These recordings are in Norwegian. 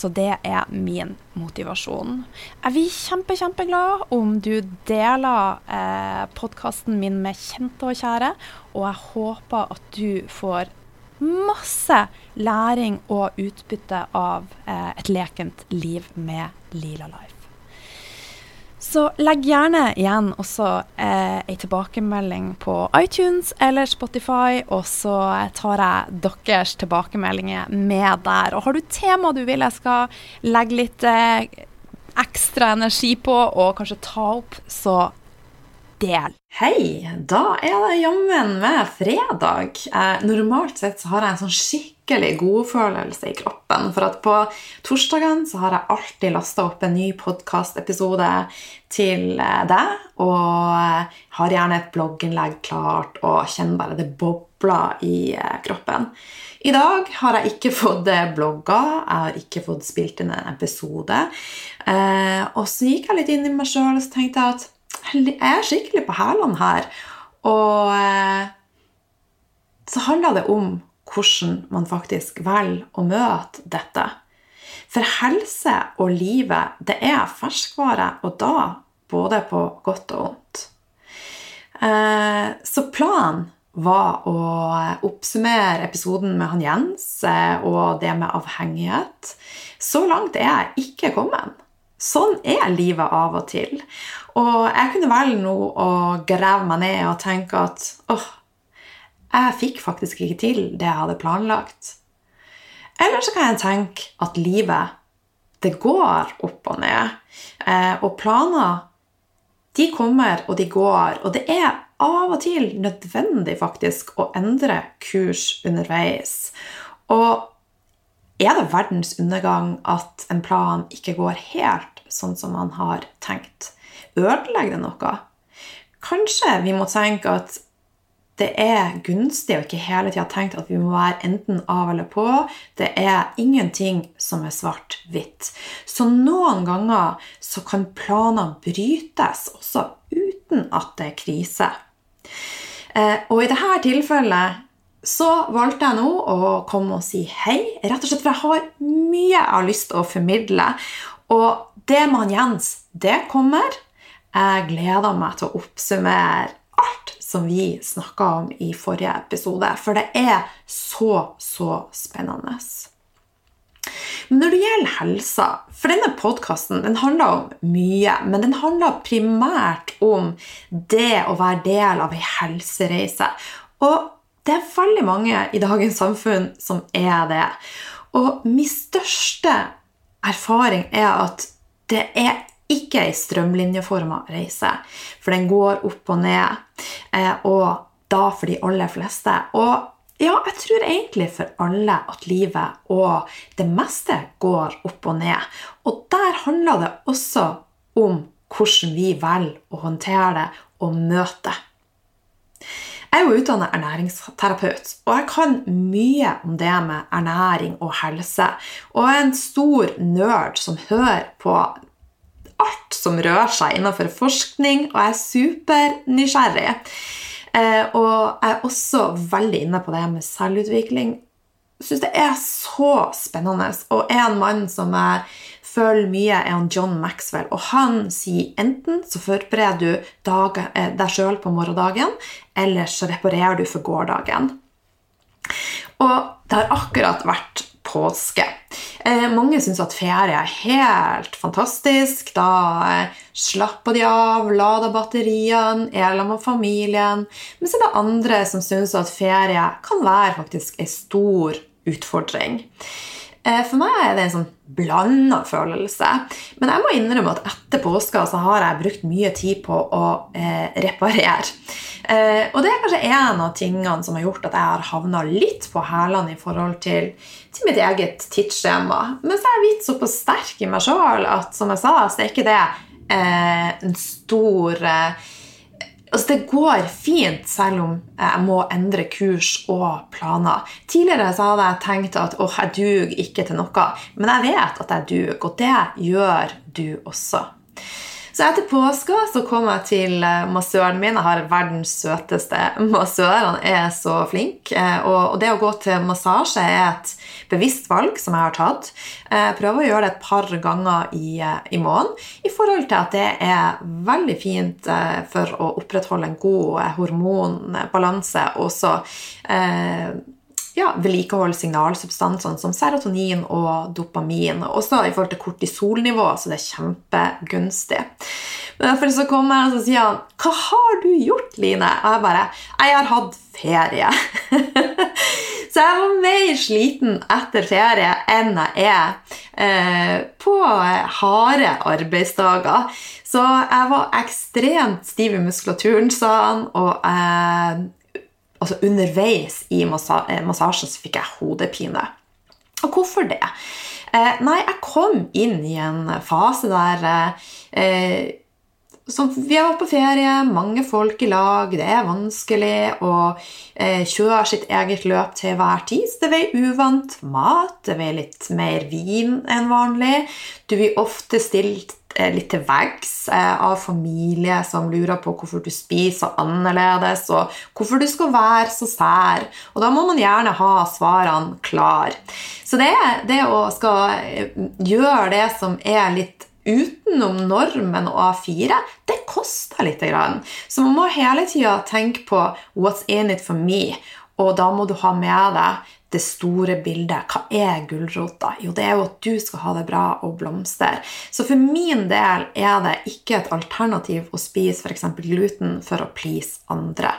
Så det er min motivasjon. Jeg blir kjempe, kjempeglad om du deler eh, podkasten min med kjente og kjære, og jeg håper at du får masse læring og utbytte av eh, et lekent liv med Lila Life. Så legg gjerne igjen også eh, ei tilbakemelding på iTunes eller Spotify, og så tar jeg deres tilbakemeldinger med der. Og har du tema du vil jeg skal legge litt eh, ekstra energi på, og kanskje ta opp, så del. Hei! Da er det jammen med fredag. Eh, normalt sett så har jeg en sånn skikkelig godfølelse i kroppen. For at på torsdagene så har jeg alltid lasta opp en ny podkastepisode til eh, deg. Og eh, har gjerne et blogginnlegg klart og kjenner bare det bobler i eh, kroppen. I dag har jeg ikke fått blogga, jeg har ikke fått spilt inn en episode. Eh, og så gikk jeg litt inn i meg sjøl og så tenkte jeg at jeg er skikkelig på hælene her. Og eh, så handler det om hvordan man faktisk velger å møte dette. For helse og livet, det er ferskvare, og da både på godt og vondt. Eh, så planen var å oppsummere episoden med han Jens eh, og det med avhengighet. Så langt er jeg ikke kommet. Sånn er livet av og til. Og jeg kunne velge nå å grave meg ned og tenke at åh, jeg fikk faktisk ikke til det jeg hadde planlagt. Eller så kan jeg tenke at livet, det går opp og ned. Eh, og planer, de kommer og de går. Og det er av og til nødvendig faktisk å endre kurs underveis. Og er det verdens undergang at en plan ikke går helt sånn som man har tenkt? Ødelegger det noe? Kanskje vi må tenke at det er gunstig å ikke hele tida tenke at vi må være enten av eller på. Det er ingenting som er svart-hvitt. Så noen ganger så kan planer brytes også uten at det er krise. Eh, og i dette tilfellet så valgte jeg nå å komme og si hei, rett og slett for jeg har mye jeg har lyst til å formidle. Og det med han Jens, det kommer. Jeg gleder meg til å oppsummere alt som vi snakka om i forrige episode, for det er så, så spennende. Men når det gjelder helsa For denne podkasten handler om mye, men den handler primært om det å være del av ei helsereise. Og det er veldig mange i dagens samfunn som er det. Og min største erfaring er at det er ikke ei strømlinjeforma reise, for den går opp og ned. Eh, og da for de aller fleste. Og ja, jeg tror egentlig for alle at livet og det meste går opp og ned. Og der handler det også om hvordan vi velger å håndtere det og møte det. Jeg er jo utdannet ernæringsterapeut, og jeg kan mye om det med ernæring og helse. Og jeg er en stor nerd som hører på alt som rører seg innenfor forskning, og jeg er supernysgjerrig. Eh, og jeg er også veldig inne på det med selvutvikling. Jeg syns det er så spennende. Og er en mann som jeg følger mye, er han John Maxwell. Og han sier enten så forbereder du eh, deg sjøl på morgendagen, eller så reparerer du for gårsdagen. Og det har akkurat vært påske. Eh, mange syns at ferie er helt fantastisk. Da eh, slapper de av, lader batteriene, er sammen med familien. Men så er det andre som syns at ferie kan være faktisk en stor utfordring. Eh, for meg er det en sånn blanda følelse. Men jeg må innrømme at etter påska så har jeg brukt mye tid på å eh, reparere. Eh, og det er kanskje en av tingene som har gjort at jeg har havna litt på hælene i forhold til, til, mitt eget tidsskjema. Men så er jeg blitt såpass sterk i meg sjøl at som jeg sa, så er ikke det eh, en stor eh, Altså, det går fint selv om jeg må endre kurs og planer. Tidligere hadde jeg tenkt at åh, jeg duger ikke til noe. Men jeg vet at jeg duger, og det gjør du også. Så etter påska så kom jeg til eh, massøren min. Jeg har verdens søteste massør. Han er så flink. Eh, og det å gå til massasje er et bevisst valg som jeg har tatt. Jeg eh, prøver å gjøre det et par ganger i, i måneden i forhold til at det er veldig fint for å opprettholde en god hormonbalanse. Også eh, ja, vedlikeholde signalsubstansene som serotonin og dopamin. Også i forhold til kortisolnivå, så det er kjempegunstig. Men derfor så kommer jeg og så sier han, 'Hva har du gjort, Line?' Og jeg bare 'Jeg har hatt ferie'. så jeg var mer sliten etter ferie enn jeg er eh, på harde arbeidsdager. Så jeg var ekstremt stiv i muskulaturen, sa han, og eh, altså underveis i eh, massasjen så fikk jeg hodepine. Og hvorfor det? Eh, nei, jeg kom inn i en fase der eh, vi har vært på ferie, mange folk i lag, det er vanskelig å eh, kjøre sitt eget løp til hver tid. Så det blir uvant mat, det blir litt mer vin enn vanlig. Du blir ofte stilt litt til veggs eh, av familie som lurer på hvorfor du spiser annerledes, og hvorfor du skal være så sær. Og da må man gjerne ha svarene klar. Så det, det å skal eh, gjøre det som er litt utenom normen og A4, det koster litt. Så man må hele tida tenke på 'what's in it for me', og da må du ha med deg det store bildet. Hva er gulrota? Jo, det er jo at du skal ha det bra og blomstre. Så for min del er det ikke et alternativ å spise f.eks. gluten for å please andre.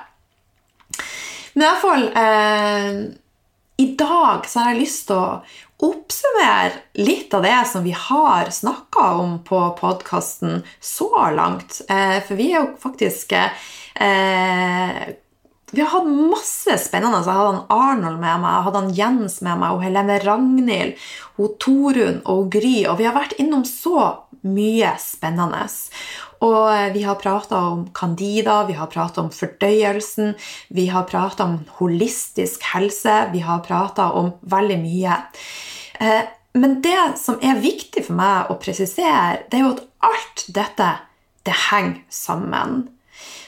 Men i hvert fall eh, I dag så har jeg lyst til å oppsummere litt av det som vi har snakka om på podkasten så langt. Eh, for vi er jo faktisk eh, vi har hatt masse spennende. Jeg hadde han Arnold med meg, jeg hadde han Jens med meg, og Helene Ragnhild, og Torunn og Gry. Og vi har vært innom så mye spennende. Og vi har prata om Candida, vi har prata om fordøyelsen, vi har prata om holistisk helse, vi har prata om veldig mye. Eh, men det som er viktig for meg å presisere, det er jo at alt dette, det henger sammen.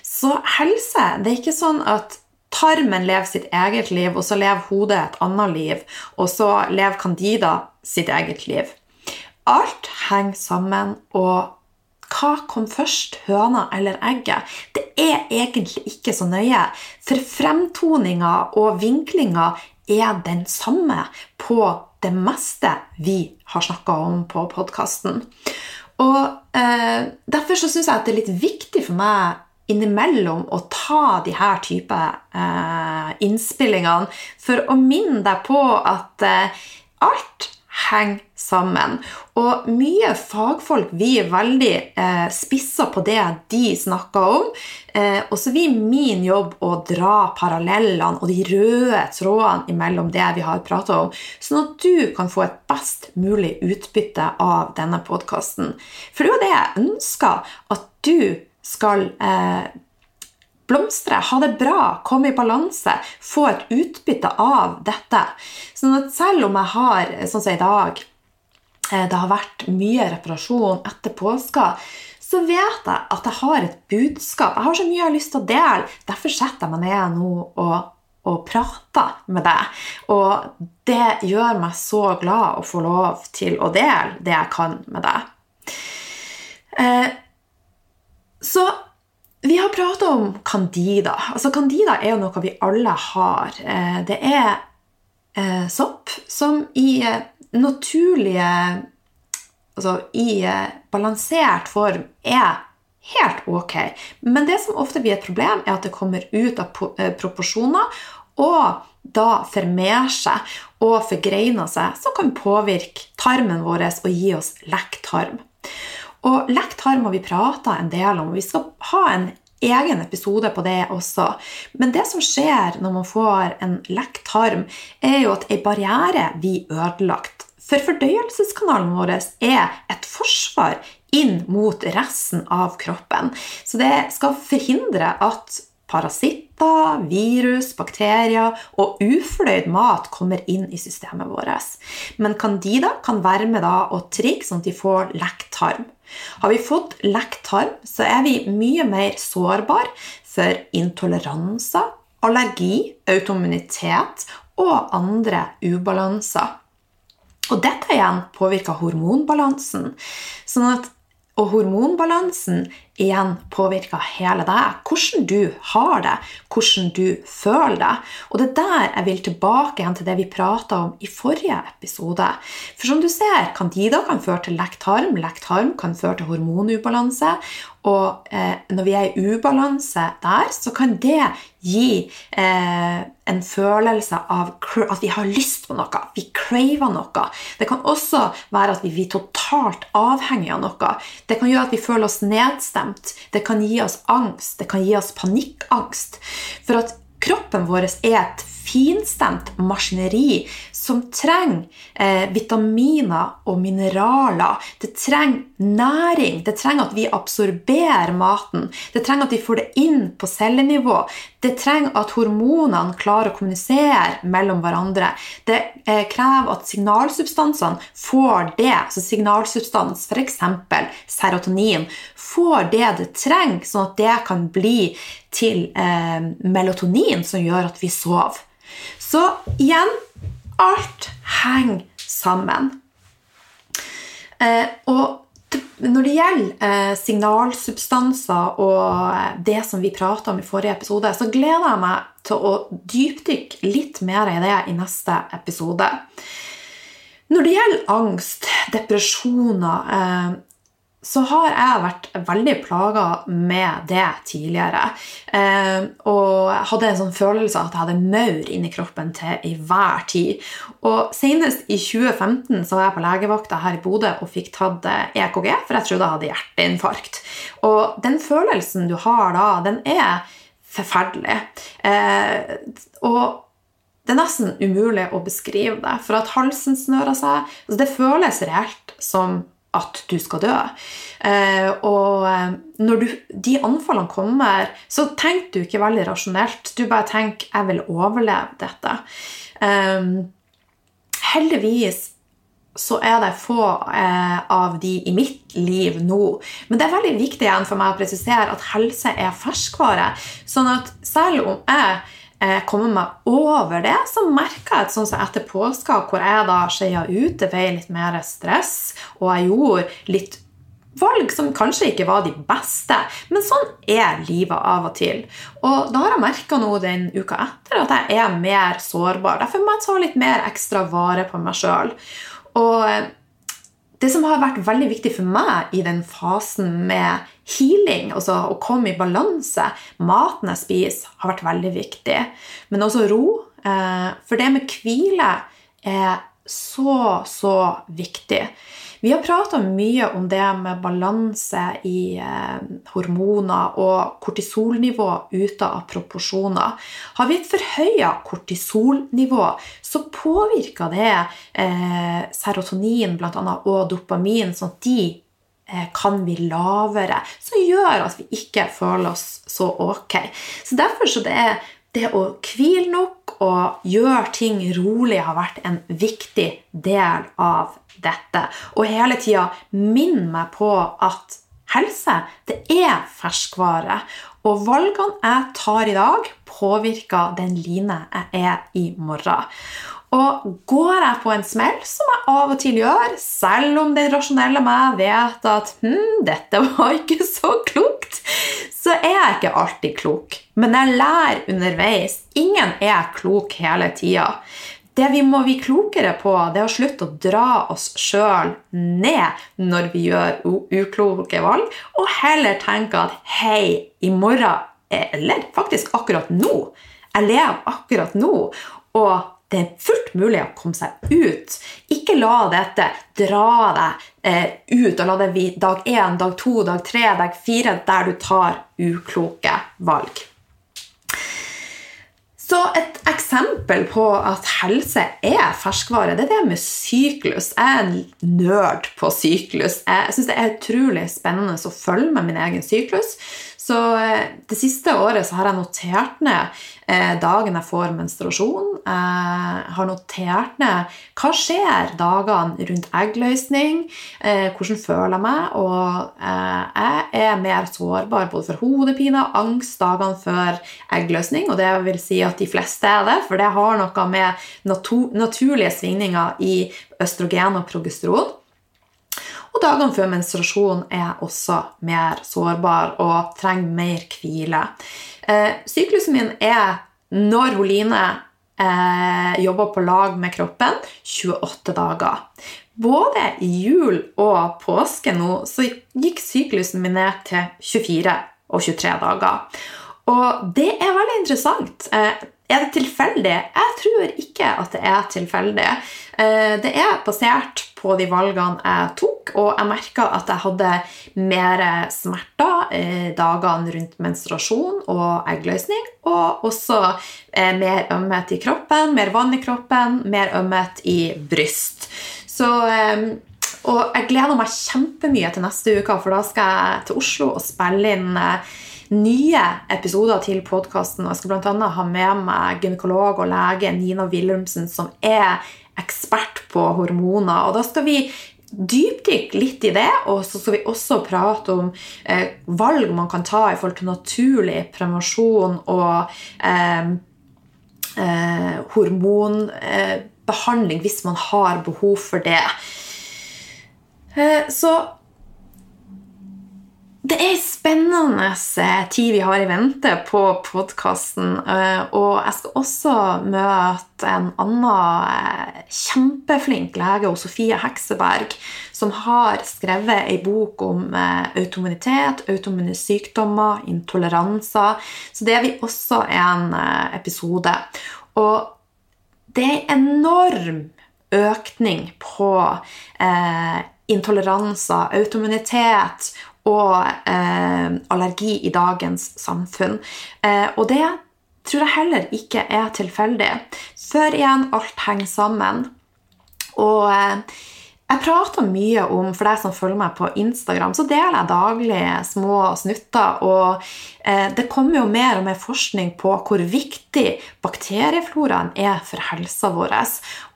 Så helse det er ikke sånn at tarmen lever sitt eget liv, og så lever hodet et annet liv, og så lever Candida sitt eget liv. Alt henger sammen, og hva kom først, høna eller egget? Det er egentlig ikke så nøye, for fremtoninga og vinklinga er den samme på det meste vi har snakka om på podkasten. Eh, Derfor så syns jeg at det er litt viktig for meg innimellom å ta de her type eh, innspillingene for å minne deg på at eh, alt henger sammen. Og mye fagfolk vi er veldig eh, spissa på det de snakker om. Eh, og så blir min jobb å dra parallellene og de røde trådene mellom det vi har prata om, sånn at du kan få et best mulig utbytte av denne podkasten. For det er jo det jeg ønsker at du skal eh, blomstre, ha det bra, komme i balanse, få et utbytte av dette. Sånn at selv om jeg har, sånn som i dag, eh, det har vært mye reparasjon etter påska, så vet jeg at jeg har et budskap. Jeg har så mye jeg har lyst til å dele. Derfor setter jeg meg ned nå og og prater med deg. Og det gjør meg så glad å få lov til å dele det jeg kan med deg. Eh, så vi har prata om candida. Altså, candida er jo noe vi alle har. Eh, det er eh, sopp som i eh, naturlige Altså i balansert form er helt ok. Men det som ofte blir et problem, er at det kommer ut av proporsjoner og da formerer seg og forgreiner seg, som kan påvirke tarmen vår og gi oss lekk tarm. Og lekt tarm har vi prata en del om. Vi skal ha en egen episode på det også. Men det som skjer når man får en lekt tarm, er jo at ei barriere blir ødelagt. For fordøyelseskanalen vår er et forsvar inn mot resten av kroppen. Så det skal forhindre at parasitter, virus, bakterier og ufordøyd mat kommer inn i systemet vårt. Men candida kan være med da og trigge sånn at de får lekk tarm. Har vi fått lekk tarm, så er vi mye mer sårbare for intoleranser, allergi, autoimmunitet og andre ubalanser. Og dette igjen påvirker hormonbalansen. Sånn at, og hormonbalansen igjen påvirker hele deg. Hvordan du har det, hvordan du føler det. Og det er der jeg vil tilbake igjen til det vi prata om i forrige episode. For som du ser, candida kan føre til lekt harm. Lekt harm kan føre til hormonubalanse. Og eh, når vi er i ubalanse der, så kan det gi eh, en følelse av at vi har lyst på noe. Vi craver noe. Det kan også være at vi blir totalt avhengig av noe. Det kan gjøre at vi føler oss nedstemt nedstemt. Det kan gi oss angst. Det kan gi oss panikkangst. For at kroppen vår er et finstemt maskineri som trenger eh, vitaminer og mineraler. Det trenger næring. Det trenger at vi absorberer maten. Det trenger at vi får det inn på cellenivå. Det trenger at hormonene klarer å kommunisere mellom hverandre. Det eh, krever at signalsubstansene får det, Så signalsubstans, f.eks. serotonin, får det det trenger, sånn at det kan bli til eh, melatonin som gjør at vi sover. Så igjen alt henger sammen. Eh, og når det gjelder eh, signalsubstanser og det som vi prata om i forrige episode, så gleder jeg meg til å dypdykke litt mer i det i neste episode. Når det gjelder angst, depresjoner, eh, så har jeg vært veldig plaga med det tidligere. Eh, og jeg hadde en sånn følelse av at jeg hadde maur inni kroppen til i hver tid. Og Senest i 2015 så var jeg på legevakta her i Bodø og fikk tatt EKG, eh, e for jeg trodde jeg hadde hjerteinfarkt. Og den følelsen du har da, den er forferdelig. Eh, og det er nesten umulig å beskrive det, for at halsen snører seg. Altså, det føles reelt som at du skal dø. Eh, og eh, når du, de anfallene kommer, så tenker du ikke veldig rasjonelt. Du bare tenker 'jeg vil overleve dette'. Eh, heldigvis så er det få av de i mitt liv nå. Men det er veldig viktig igjen for meg å presisere at helse er ferskvare. Sånn at selv om jeg eh, komme meg over det, så merka jeg et sånn som etter påska, hvor jeg da skeia ut, det ble litt mer stress, og jeg gjorde litt valg som kanskje ikke var de beste, men sånn er livet av og til. Og da har jeg merka nå den uka etter at jeg er mer sårbar. Derfor må jeg ta litt mer ekstra vare på meg sjøl. Og det som har vært veldig viktig for meg i den fasen med healing, altså å komme i balanse, maten jeg spiser, har vært veldig viktig. Men også ro. Eh, for det med hvile er så, så viktig. Vi har prata mye om det med balanse i eh, hormoner og kortisolnivå ute av proporsjoner. Har vi et forhøya kortisolnivå, så påvirker det eh, serotonin blant annet, og dopamin, sånn at de eh, kan bli lavere, som gjør at vi ikke føler oss så ok. Så Derfor så det er det å hvile nok og gjøre ting rolig har vært en viktig del av dette. Og hele tida minn meg på at helse det er ferskvare. Og valgene jeg tar i dag, påvirker den Line jeg er i morgen. Og går jeg på en smell, som jeg av og til gjør, selv om den rasjonelle meg vet at hm, dette var ikke så klokt, så er jeg ikke alltid klok. Men jeg lærer underveis. Ingen er klok hele tida. Det vi må bli klokere på, det er å slutte å dra oss sjøl ned når vi gjør ukloke valg, og heller tenke at hei, i morgen, eller faktisk akkurat nå Jeg lever akkurat nå. og det er fullt mulig å komme seg ut. Ikke la dette dra deg eh, ut, og la det bli dag én, dag to, dag tre, dag fire, der du tar ukloke valg. Så et eksempel på at helse er ferskvare, det er det med syklus. Jeg er en nerd på syklus. Jeg syns det er utrolig spennende å følge med min egen syklus. Så eh, det siste året så har jeg notert ned eh, dagen jeg får menstruasjon. Jeg har notert ned hva skjer dagene rundt eggløsning, eh, hvordan føler jeg meg, og jeg er mer sårbar både for hodepine og angst dagene før eggløsning, og det vil si at de fleste er det, for det har noe med naturlige svingninger i østrogen og progesteron. Og dagene før menstruasjon er også mer sårbar og trenger mer hvile. Eh, syklusen min er når hun Line eh, jobber på lag med kroppen, 28 dager. Både i jul og påske nå så gikk syklusen min ned til 24 og 23 dager. Og det er veldig interessant. Eh, er det tilfeldig? Jeg tror ikke at det er tilfeldig. Eh, det er basert på de valgene jeg tok, og jeg merka at jeg hadde mer smerter eh, dagene rundt menstruasjon og eggløsning, og også eh, mer ømhet i kroppen, mer vann i kroppen, mer ømhet i bryst. Så og jeg gleder meg kjempemye til neste uke, for da skal jeg til Oslo og spille inn nye episoder til podkasten. Jeg skal bl.a. ha med meg gynekolog og lege Nina Wilhelmsen, som er ekspert på hormoner. Og da skal vi dypdykke litt i det, og så skal vi også prate om eh, valg man kan ta i forhold til naturlig prevensjon og eh, eh, hormonbehandling hvis man har behov for det. Eh, så det er spennende eh, tid vi har i vente på podkasten. Eh, og jeg skal også møte en annen eh, kjempeflink lege, Sofie Hekseberg, som har skrevet ei bok om automunitet, automune sykdommer, intoleranser. Så det vi også en episode. Og det er en enorm økning på eh, intoleranser, automunitet og eh, allergi i dagens samfunn. Eh, og det tror jeg heller ikke er tilfeldig. Før igjen, alt henger sammen. Og eh, jeg prater mye om, for deg som følger meg på Instagram, så deler jeg daglig små snutter. Og eh, det kommer jo mer og mer forskning på hvor viktig bakteriefloraen er for helsa vår.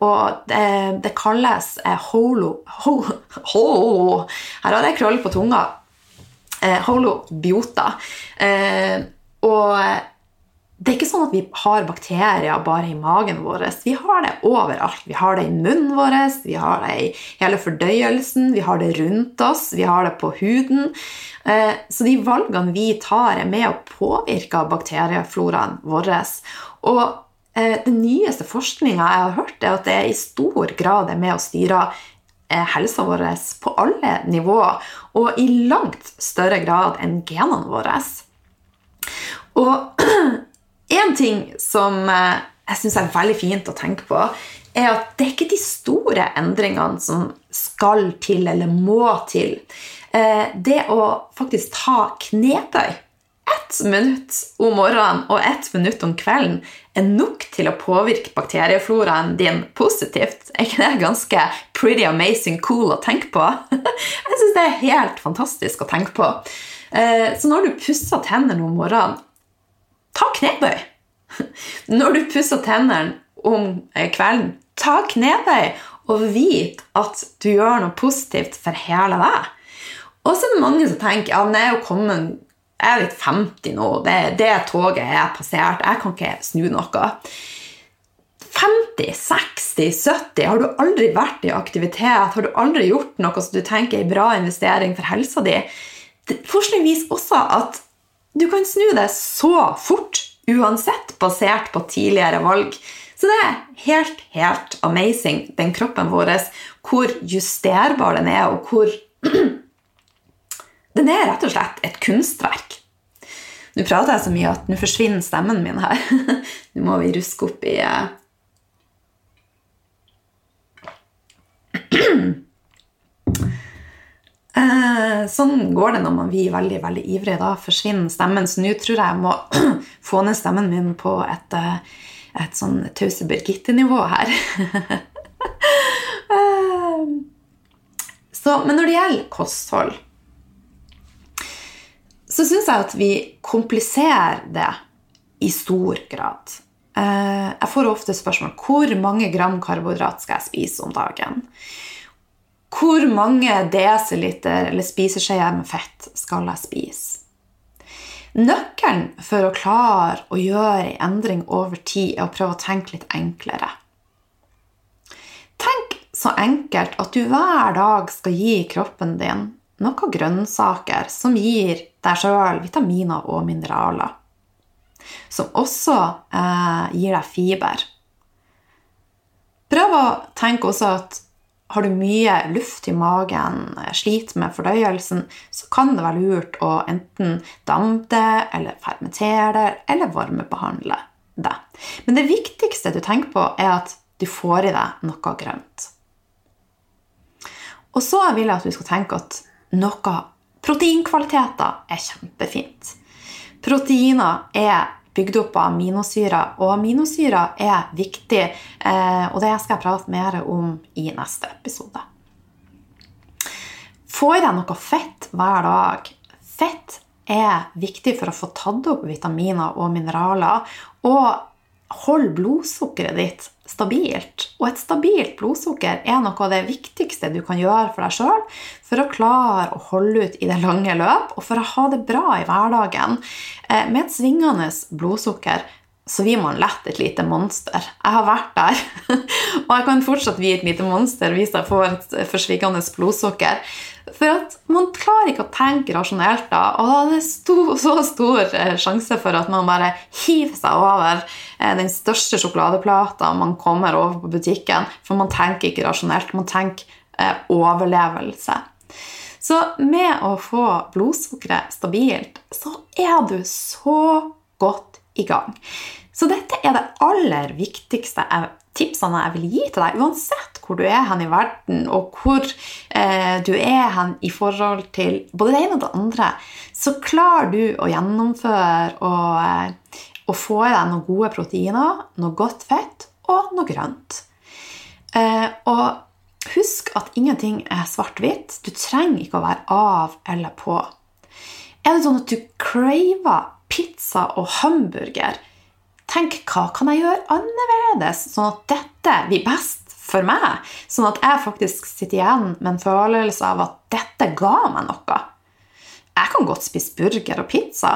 Og det, det kalles eh, holo, ho, ho, Her har jeg krøll på tunga eh, holobiota. Eh, og det er ikke sånn at vi har bakterier bare i magen vår. Vi har det overalt. Vi har det i munnen vår, vi har det i hele fordøyelsen, vi har det rundt oss, vi har det på huden. Eh, så de valgene vi tar, er med å påvirke bakteriefloraen vår. Og eh, den nyeste forskninga jeg har hørt, er at det i stor grad er med å styre Eh, helsa vår på alle nivåer, og i langt større grad enn genene våre. Og én ting som eh, jeg syns er veldig fint å tenke på, er at det er ikke de store endringene som skal til eller må til. Eh, det å faktisk ta knebøy ett minutt om morgenen og ett minutt om kvelden er nok til å påvirke bakteriefloraen din positivt. Er ikke det ganske pretty amazing cool å tenke på? Jeg syns det er helt fantastisk å tenke på. Eh, så når du pusser tennene om morgenen, ta knebøy. Når du pusser tennene om eh, kvelden, ta knebøy og vit at du gjør noe positivt for hele deg. Og så er det mange som tenker ja, men jeg er jo kommet jeg er litt 50 nå. Det, det toget er passert. Jeg kan ikke snu noe. 50, 60, 70, har du aldri vært i aktivitet, har du aldri gjort noe som du tenker er en bra investering for helsa di, forskning viser også at du kan snu det så fort, uansett basert på tidligere valg. Så det er helt, helt amazing, den kroppen vår, hvor justerbar den er, og hvor Den er rett og slett et kunstverk. Nå prater jeg så mye at nå forsvinner stemmen min her. Nå må vi ruske opp i eh, Eh, sånn går det når man blir veldig veldig ivrig. Da forsvinner stemmen. Så nå tror jeg jeg må få ned stemmen min på et, eh, et sånn Tause Birgitte-nivå her. Så, men når det gjelder kosthold, så syns jeg at vi kompliserer det i stor grad. Jeg får ofte spørsmål hvor mange gram karbohydrat skal jeg spise om dagen. Hvor mange desiliter eller spiseskjeer med fett skal jeg spise? Nøkkelen for å klare å gjøre en endring over tid er å prøve å tenke litt enklere. Tenk så enkelt at du hver dag skal gi kroppen din noen grønnsaker som gir deg sjøl vitaminer og mineraler. Som også eh, gir deg fiber. Prøv å tenke også at har du mye luft i magen, sliter med fordøyelsen, så kan det være lurt å enten dampe det, eller fermentere det, eller varmebehandle det. Men det viktigste du tenker på, er at du får i deg noe grønt. Og så vil jeg at du skal tenke at noe proteinkvaliteter er kjempefint. Proteiner er bygd opp av aminosyrer. Og aminosyrer er viktig, eh, og det skal jeg prate mer om i neste episode. Få i deg noe fett hver dag. Fett er viktig for å få tatt opp vitaminer og mineraler. Og hold blodsukkeret ditt stabilt. Og et stabilt blodsukker er noe av det viktigste du kan gjøre for deg sjøl for å klare å holde ut i det lange løp og for å ha det bra i hverdagen. Eh, med et svingende blodsukker så vi må lette et lite monster. Jeg har vært der. og jeg kan fortsatt bli et lite monster hvis jeg får et forsviggende blodsukker. For at man klarer ikke å tenke rasjonelt da, og da er stor, så stor eh, sjanse for at man bare hiver seg over eh, den største sjokoladeplata man kommer over på butikken, for man tenker ikke rasjonelt, man tenker eh, overlevelse. Så med å få blodsukkeret stabilt, så er du så godt i gang. Så dette er det aller viktigste tipsene jeg vil gi til deg, uansett hvor du er hen i verden, og hvor eh, du er hen i forhold til både det ene og det andre, så klarer du å gjennomføre og, eh, og få i deg noen gode proteiner, noe godt fett og noe grønt. Eh, og husk at ingenting er svart-hvitt. Du trenger ikke å være av eller på. Er det sånn at du craver pizza og hamburger, tenk hva kan jeg gjøre annerledes, sånn at dette blir best for meg? Sånn at jeg faktisk sitter igjen med en følelse av at dette ga meg noe. Jeg kan godt spise burger og pizza,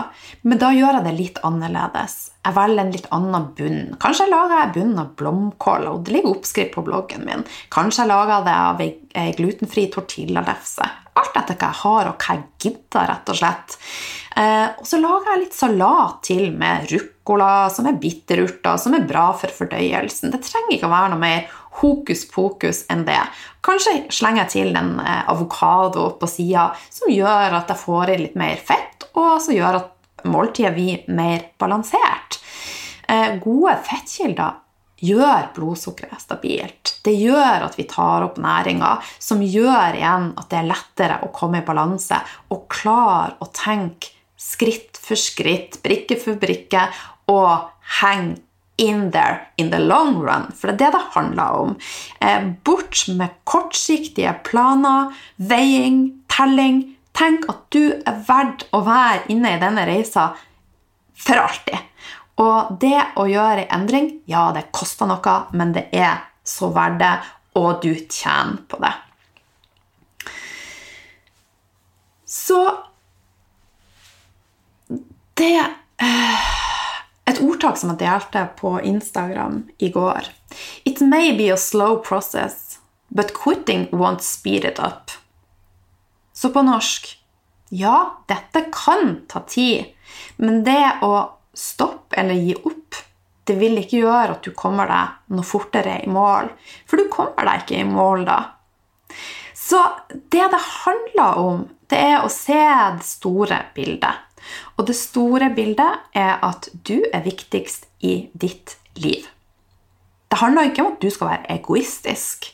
men da gjør jeg det litt annerledes. Jeg velger en litt annen bunn. Kanskje jeg lager jeg bunn av blomkål, og det ligger oppskrift på bloggen min. Kanskje jeg lager det av ei glutenfri tortillalefse. Alt etter hva jeg har, og hva jeg gidder, rett og slett. Eh, og så lager jeg litt salat til med ruccola, som er bitterurter, som er bra for fordøyelsen. Det trenger ikke å være noe mer hokus pokus enn det. Kanskje slenger jeg til en eh, avokado på sida som gjør at jeg får i litt mer fett, og som gjør at måltidet blir mer balansert. Eh, gode fettkilder gjør blodsukkeret stabilt. Det gjør at vi tar opp næringa, som gjør igjen at det er lettere å komme i balanse og klare å tenke skritt for skritt, brikke for brikke, og henge in there in the long run. For det er det det handler om. Eh, bort med kortsiktige planer, veiing, telling. Tenk at du er verdt å være inne i denne reisa for alltid. Og det å gjøre en endring, ja, det koster noe, men det er så verdt det, og du tjener på det. Så det eh, Et ordtak som jeg delte på Instagram i går. It may be a slow process, but quitting won't speed it up. Så på norsk Ja, dette kan ta tid, men det å stoppe eller gi opp, det vil ikke gjøre at du kommer deg noe fortere i mål. For du kommer deg ikke i mål da. Så det det handler om, det er å se det store bildet. Og det store bildet er at du er viktigst i ditt liv. Det handler ikke om at du skal være egoistisk.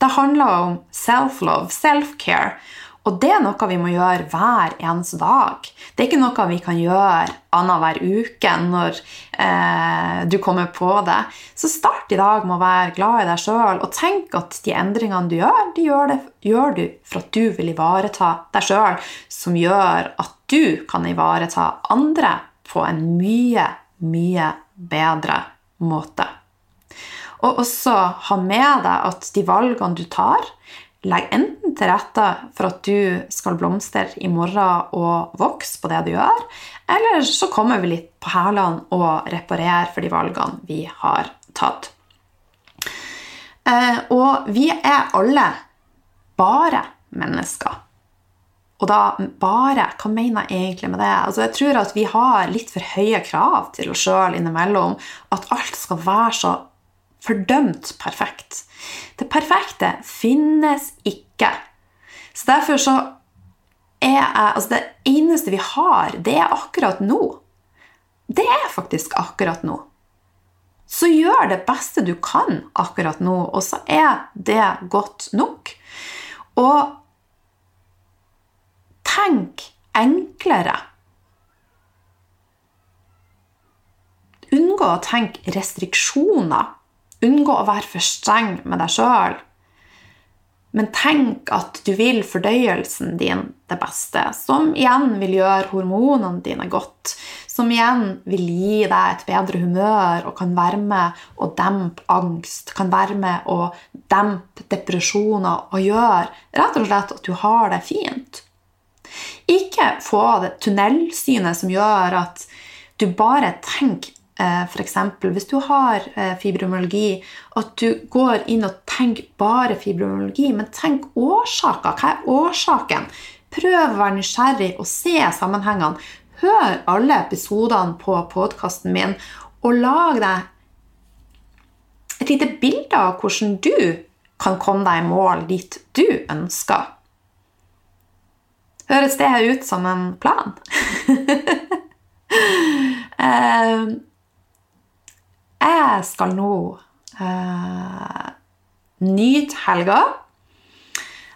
Det handler om self-love, self-care. Og det er noe vi må gjøre hver eneste dag. Det er ikke noe vi kan gjøre annenhver uke når eh, du kommer på det. Så start i dag med å være glad i deg sjøl, og tenk at de endringene du gjør, de gjør, det, gjør du for at du vil ivareta deg sjøl, som gjør at du kan ivareta andre på en mye, mye bedre måte. Og også ha med deg at de valgene du tar, legg enten til rette for at du skal blomstre i morgen og vokse på det du gjør, eller så kommer vi litt på hælene og reparerer for de valgene vi har tatt. Eh, og vi er alle bare mennesker. Og da bare Hva mener jeg egentlig med det? Altså, jeg tror at vi har litt for høye krav til oss sjøl innimellom. At alt skal være så fordømt perfekt. Det perfekte finnes ikke. Så derfor så er jeg Altså, det eneste vi har, det er akkurat nå. Det er faktisk akkurat nå. Så gjør det beste du kan akkurat nå, og så er det godt nok. Og tenk enklere. Unngå å tenke restriksjoner. Unngå å være for streng med deg sjøl. Men tenk at du vil fordøyelsen din det beste, som igjen vil gjøre hormonene dine godt. Som igjen vil gi deg et bedre humør og kan være med å dempe angst. Kan være med å dempe depresjoner og gjøre rett og slett at du har det fint. Ikke få det tunnelsynet som gjør at du bare tenker F.eks. hvis du har eh, fibromyalgi, at du går inn og tenker bare fibromyalgi, men tenk årsaker. Hva er årsaken? Prøv å være nysgjerrig og se sammenhengene. Hør alle episodene på podkasten min, og lag deg et lite bilde av hvordan du kan komme deg i mål dit du ønsker. Høres det ut som en plan? Eh, jeg skal nå eh, nyte helga.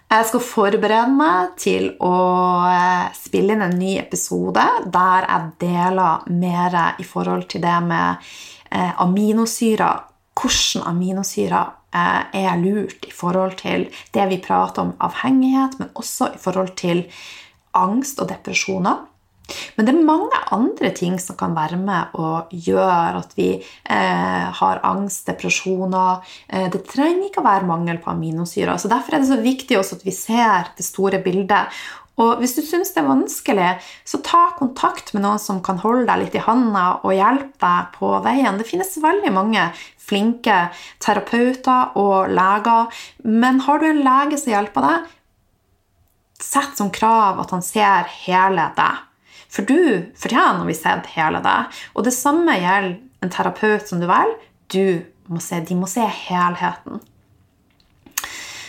Jeg skal forberede meg til å eh, spille inn en ny episode der jeg deler mer i forhold til det med aminosyrer. Hvordan aminosyrer er lurt i forhold til det vi prater om avhengighet, men også i forhold til angst og depresjoner. Men det er mange andre ting som kan være med og gjøre at vi eh, har angst, depresjoner. Eh, det trenger ikke å være mangel på aminosyrer. så Derfor er det så viktig også at vi ser det store bildet. Og hvis du syns det er vanskelig, så ta kontakt med noen som kan holde deg litt i handa og hjelpe deg på veien. Det finnes veldig mange flinke terapeuter og leger. Men har du en lege som hjelper deg, Sett som krav at han ser hele deg. For du fortjener å bli sett hele deg. Og det samme gjelder en terapeut som du velger. Du må se, de må se helheten.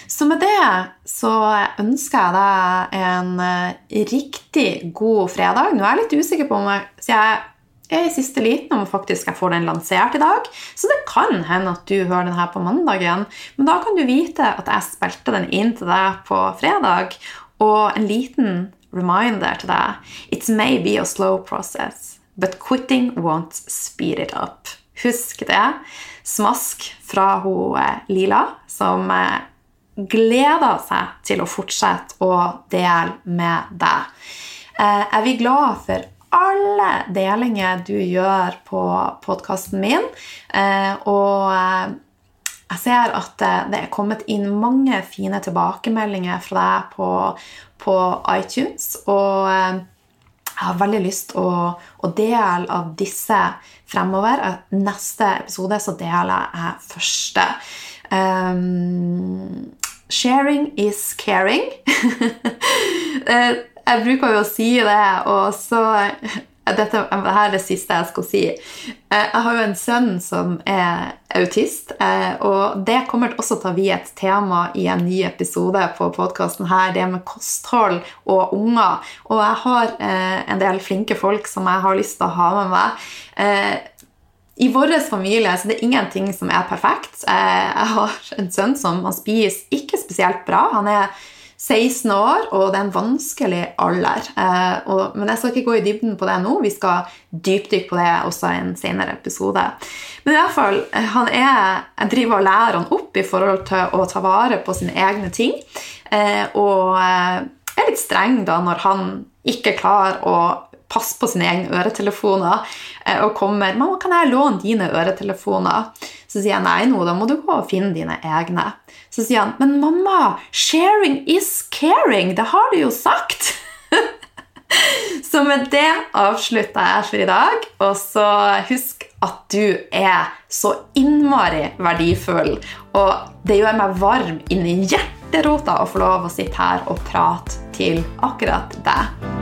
Så med det så ønsker jeg deg en eh, riktig god fredag. Nå er jeg litt usikker på om jeg, jeg er i siste liten om faktisk jeg får den lansert i dag. Så det kan hende at du hører den her på mandagen. Men da kan du vite at jeg spilte den inn til deg på fredag. Og en liten reminder til deg It may be a slow process, but quitting won't speed it up. Husk det. Smask fra hun eh, Lila, som eh, gleder seg til å fortsette å dele med deg. Er vi glad for alle delinger du gjør på podkasten min. Og jeg ser at det er kommet inn mange fine tilbakemeldinger fra deg på, på iTunes. Og eh, jeg har veldig lyst å, å dele av disse fremover. Neste episode så deler jeg første. Um, sharing is caring. Eh, jeg bruker jo å si det, og så dette, her er det siste jeg skal si. Eh, jeg har jo en sønn som er autist, eh, og det kommer også til å bli et tema i en ny episode på podkasten her, det med kosthold og unger. Og jeg har eh, en del flinke folk som jeg har lyst til å ha med meg. I vår familie så det er ingenting som er perfekt. Jeg har en sønn som han spiser ikke spesielt bra. Han er 16 år, og det er en vanskelig alder. Eh, men jeg skal ikke gå i dybden på det nå. Vi skal dypdykke på det også i en senere episode. Men i hvert fall, han er, jeg driver og lærer han opp i forhold til å ta vare på sine egne ting. Eh, og eh, er litt streng da når han ikke klarer å passe på sine egne øretelefoner eh, og kommer 'Mamma, kan jeg låne dine øretelefoner?' Så sier jeg nei, nå, da må du gå og finne dine egne. Så sier han, men mamma, sharing is caring. Det har du jo sagt. så med det avslutter jeg for i dag. Og så husk at du er så innmari verdifull. Og det gjør meg varm inni hjerterota å få lov å sitte her og prate til akkurat deg.